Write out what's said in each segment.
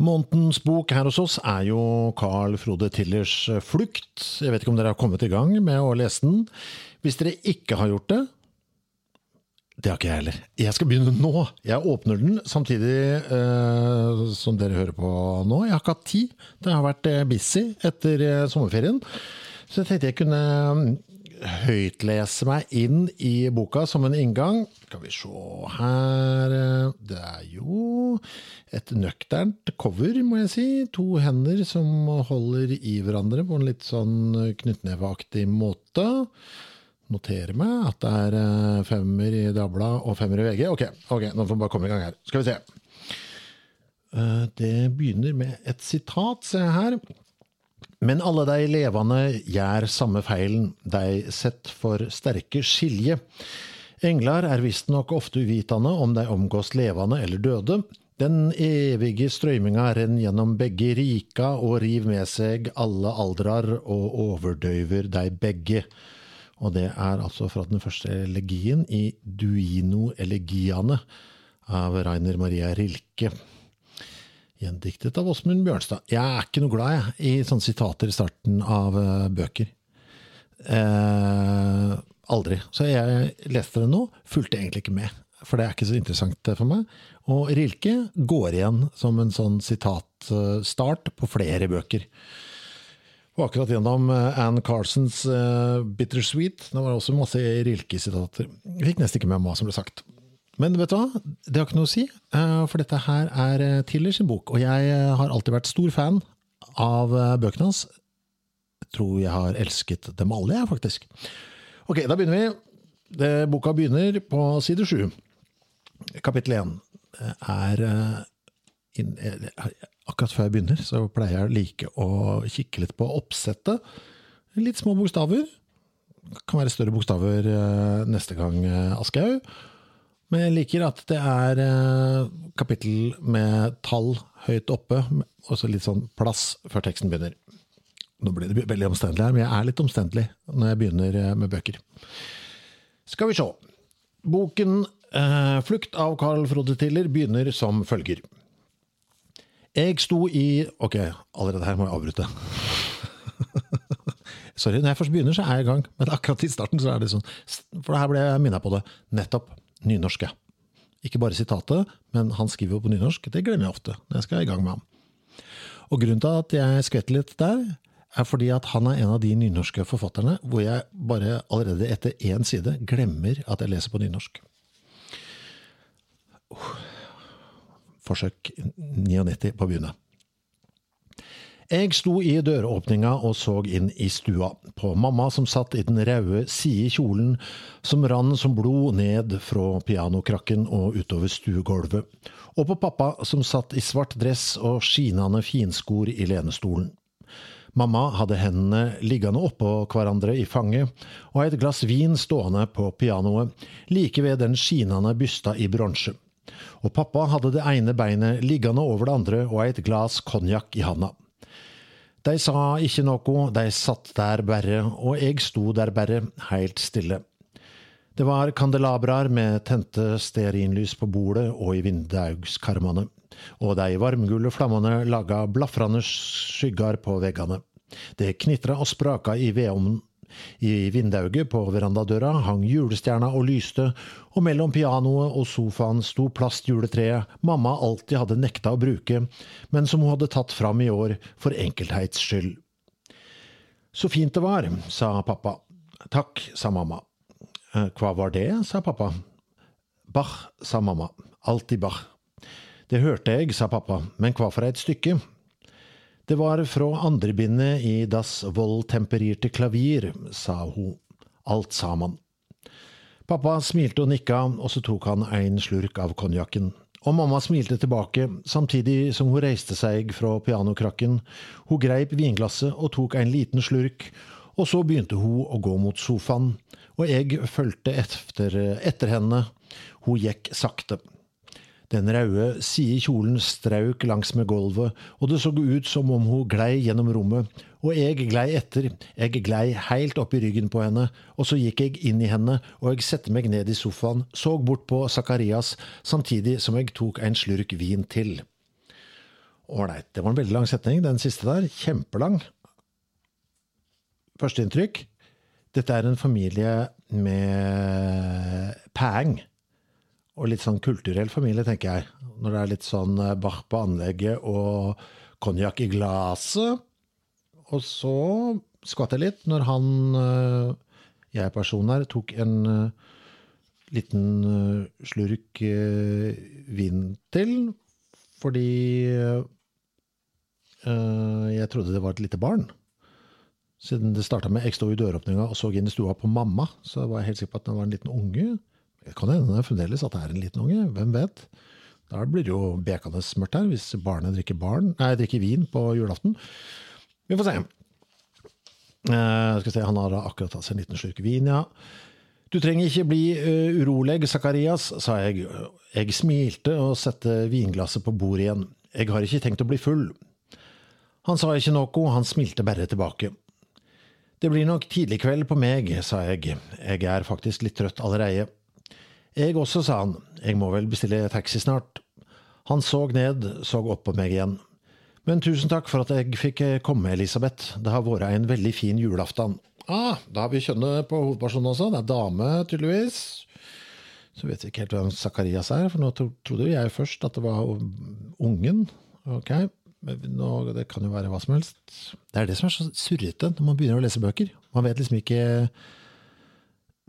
Månedens bok her hos oss er jo Carl Frode Tillers Flukt. Jeg vet ikke om dere har kommet i gang med å lese den. Hvis dere ikke har gjort det Det har ikke jeg heller. Jeg skal begynne nå. Jeg åpner den samtidig eh, som dere hører på nå. Jeg har ikke hatt tid. Det har vært eh, busy etter eh, sommerferien. Så jeg tenkte jeg kunne høytlese meg inn i boka som en inngang. Skal vi se her Det er jo et nøkternt cover, må jeg si. To hender som holder i hverandre på en litt sånn knyttneveaktig måte. Noterer meg at det er femmer i Dagbladet og femmer i VG. Ok, ok, nå får vi bare komme i gang her. Skal vi se. Det begynner med et sitat, ser jeg her. Men alle de levende gjør samme feilen, de sett for sterke skilje. Englar er visstnok ofte uvitende om de omgås levende eller døde. Den evige strøyminga renner gjennom begge rika og river med seg alle aldrar og overdøyver de begge. Og det er altså fra den første elegien i Duino Elegiane av Rainer Maria Rilke. Gjendiktet av Åsmund Bjørnstad. Jeg er ikke noe glad jeg, i sånne sitater i starten av uh, bøker. Eh, aldri. Så jeg leste det nå, fulgte egentlig ikke med. For det er ikke så interessant for meg. Og Rilke går igjen som en sånn sitatstart på flere bøker. Og akkurat gjennom Ann Carsons 'Bittersweet'. Det var også masse Rilke-sitater. Jeg fikk nesten ikke med hva som ble sagt. Men vet du hva, det har ikke noe å si, for dette her er Tiller sin bok. Og jeg har alltid vært stor fan av bøkene hans. Jeg tror jeg har elsket dem alle, jeg, faktisk. Ok, da begynner vi. Det, boka begynner på side sju. Kapittel én Akkurat før jeg begynner, så pleier jeg like å kikke litt på oppsettet. Litt små bokstaver. Det kan være større bokstaver neste gang, Aschehoug. Men jeg liker at det er eh, kapittel med tall høyt oppe, og så litt sånn plass før teksten begynner. Nå blir det veldig omstendelig her, men jeg er litt omstendelig når jeg begynner eh, med bøker. Skal vi se. Boken eh, 'Flukt' av Carl Frode Tiller begynner som følger. Jeg sto i Ok, allerede her må jeg avbryte. Sorry, når jeg først begynner, så er jeg i gang. Men akkurat i starten så er det sånn For her ble jeg minna på det. Nettopp nynorsk, ja. Ikke bare sitatet, men han skriver jo på nynorsk. Det glemmer jeg ofte når jeg skal i gang med ham. Og grunnen til at jeg skvetter litt der, er fordi at han er en av de nynorske forfatterne hvor jeg bare allerede etter én side glemmer at jeg leser på nynorsk. Forsøk 99 på å begynne. Jeg sto i døråpninga og så inn i stua, på mamma som satt i den røde kjolen som rann som blod ned fra pianokrakken og utover stuegulvet, og på pappa som satt i svart dress og skinende finskor i lenestolen. Mamma hadde hendene liggende oppå hverandre i fanget, og et glass vin stående på pianoet, like ved den skinende bysta i bronse. Og pappa hadde det ene beinet liggende over det andre og et glass konjakk i handa. De sa ikke noe, de satt der bare, og jeg sto der bare, helt stille. Det var kandelabraer med tente stearinlys på bordet og i vindaugskarmene, og de varmgule flammene laga blafrende skygger på veggene. Det knitra og spraka i vedovnen. I vindauget på verandadøra hang julestjerna og lyste, og mellom pianoet og sofaen sto plastjuletreet mamma alltid hadde nekta å bruke, men som hun hadde tatt fram i år for enkelthets skyld. Så fint det var, sa pappa. Takk, sa mamma. «Eh, hva var det, sa pappa. Bach, sa mamma. Alltid Bach. Det hørte jeg, sa pappa, men hva for et stykke? Det var fra andrebindet i Das Volltempererte Klavier, sa hun. Alt sammen. Pappa smilte og nikka, og så tok han en slurk av konjakken. Og mamma smilte tilbake, samtidig som hun reiste seg fra pianokrakken. Hun greip vinglasset og tok en liten slurk, og så begynte hun å gå mot sofaen, og jeg fulgte etter, etter henne. Hun gikk sakte. Den røde kjolen strauk langsmed gulvet, og det så ut som om hun glei gjennom rommet, og jeg glei etter, jeg glei heilt opp i ryggen på henne, og så gikk jeg inn i henne, og jeg sette meg ned i sofaen, så bort på Zakarias, samtidig som jeg tok en slurk vin til. Ålreit, det var en veldig lang setning, den siste der, kjempelang. Førsteinntrykk, dette er en familie med pæng og litt sånn kulturell familie, tenker jeg. Når det er litt sånn eh, Bach på anlegget og konjakk i glasset. Og så skvatt jeg litt når han, eh, jeg personen her, tok en eh, liten slurk vin til. Fordi jeg trodde det var et lite barn. Siden det starta med jeg sto i døråpninga og så inn i stua på mamma, så var jeg helt sikker på at det var en liten unge. Det kan hende fremdeles at det er en liten unge, hvem vet. Da blir det jo bekende mørkt her, hvis barnet drikker, barn, nei, drikker vin på julaften. Vi får se. Uh, skal se, Han har akkurat tatt seg en liten slurk vin, ja. Du trenger ikke bli uh, urolig, Zakarias, sa jeg. Jeg smilte og satte vinglasset på bordet igjen. Jeg har ikke tenkt å bli full. Han sa ikke noe, han smilte bare tilbake. Det blir nok tidlig kveld på meg, sa jeg. Jeg er faktisk litt trøtt allerede. Jeg også, sa han, jeg må vel bestille taxi snart. Han så ned, så opp på meg igjen. Men tusen takk for at jeg fikk komme, Elisabeth, det har vært en veldig fin julaften. Ah, da har vi kjønnet på hovedpersonen også, det er dame, tydeligvis. Så vet vi ikke helt hvem Zakarias er, for nå trodde jo jeg først at det var ungen. Ok, nå, det kan jo være hva som helst. Det er det som er så surrete når man begynner å lese bøker. Man vet liksom ikke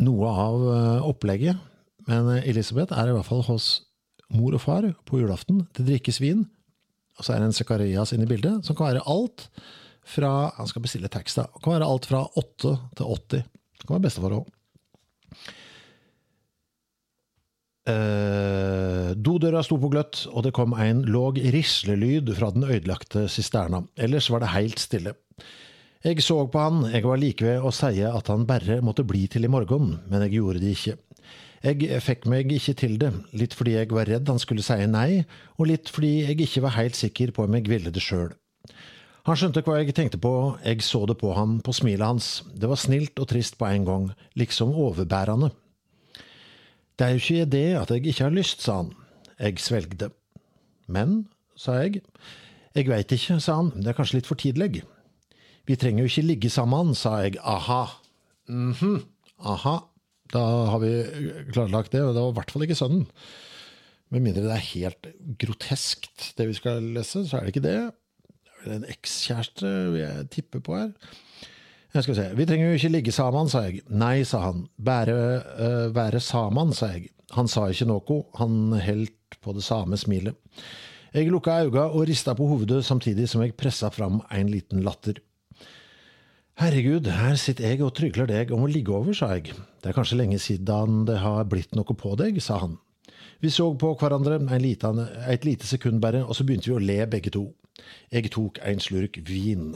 noe av eh, opplegget. Men Elisabeth er i hvert fall hos mor og far på julaften. Det drikkes vin. Og så er det en Zakarias inne i bildet, som kan være alt fra Han skal bestille taxi, da. Kan være alt fra 8 til 80. Det kan være bestefar òg. Eh, dodøra sto på gløtt, og det kom en låg rislelyd fra den ødelagte sisterna. Ellers var det helt stille. Jeg så på han, jeg var like ved å si at han bare måtte bli til i morgen, men jeg gjorde det ikke. Jeg fikk meg ikke til det, litt fordi jeg var redd han skulle si nei, og litt fordi jeg ikke var helt sikker på om jeg ville det sjøl. Han skjønte hva jeg tenkte på, jeg så det på ham, på smilet hans, det var snilt og trist på en gang, liksom overbærende. Det er jo ikke det at jeg ikke har lyst, sa han. Jeg svelgde. Men, sa jeg. Jeg veit ikke, sa han, det er kanskje litt for tidlig. Vi trenger jo ikke ligge sammen, sa jeg, aha. mhm, aha. Da har vi klarlagt det, og det var i hvert fall ikke sønnen. Med mindre det er helt groteskt, det vi skal lese, så er det ikke det. Det er en ekskjæreste jeg tipper på her. Jeg skal se. Vi trenger jo ikke ligge sammen, sa jeg. Nei, sa han. Bære, uh, være sammen, sa jeg. Han sa ikke noe, han heldt på det samme smilet. Jeg lukka øynene og rista på hovedet samtidig som jeg pressa fram en liten latter. Herregud, her sitter jeg og trygler deg om å ligge over, sa jeg. Det er kanskje lenge siden det har blitt noe på deg, sa han. Vi så på hverandre liten, et lite sekund bare, og så begynte vi å le begge to. Jeg tok en slurk vin.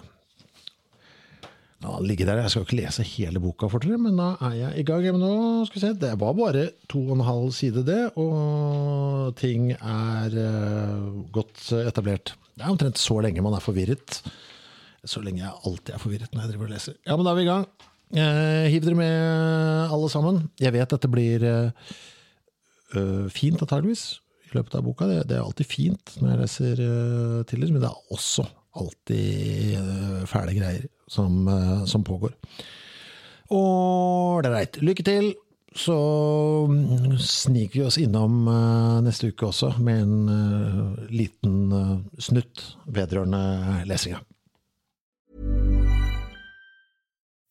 Ja, ligge der, Jeg skal ikke lese hele boka for dere, men da er jeg i gang. Nå skal vi se, Det var bare to og en halv side, det, og ting er uh, godt etablert. Det er omtrent så lenge man er forvirret. Så lenge jeg alltid er forvirret når jeg driver og leser. Ja, men da er vi i gang. Eh, hiv dere med, alle sammen. Jeg vet dette blir eh, fint, antageligvis, i løpet av boka. Det, det, er alltid fint når jeg leser eh, til men det er også alltid eh, fæle greier som, som pågår. Ålreit. Lykke til. Så mm, sniker vi oss innom eh, neste uke også med en eh, liten eh, snutt vedrørende lesinga.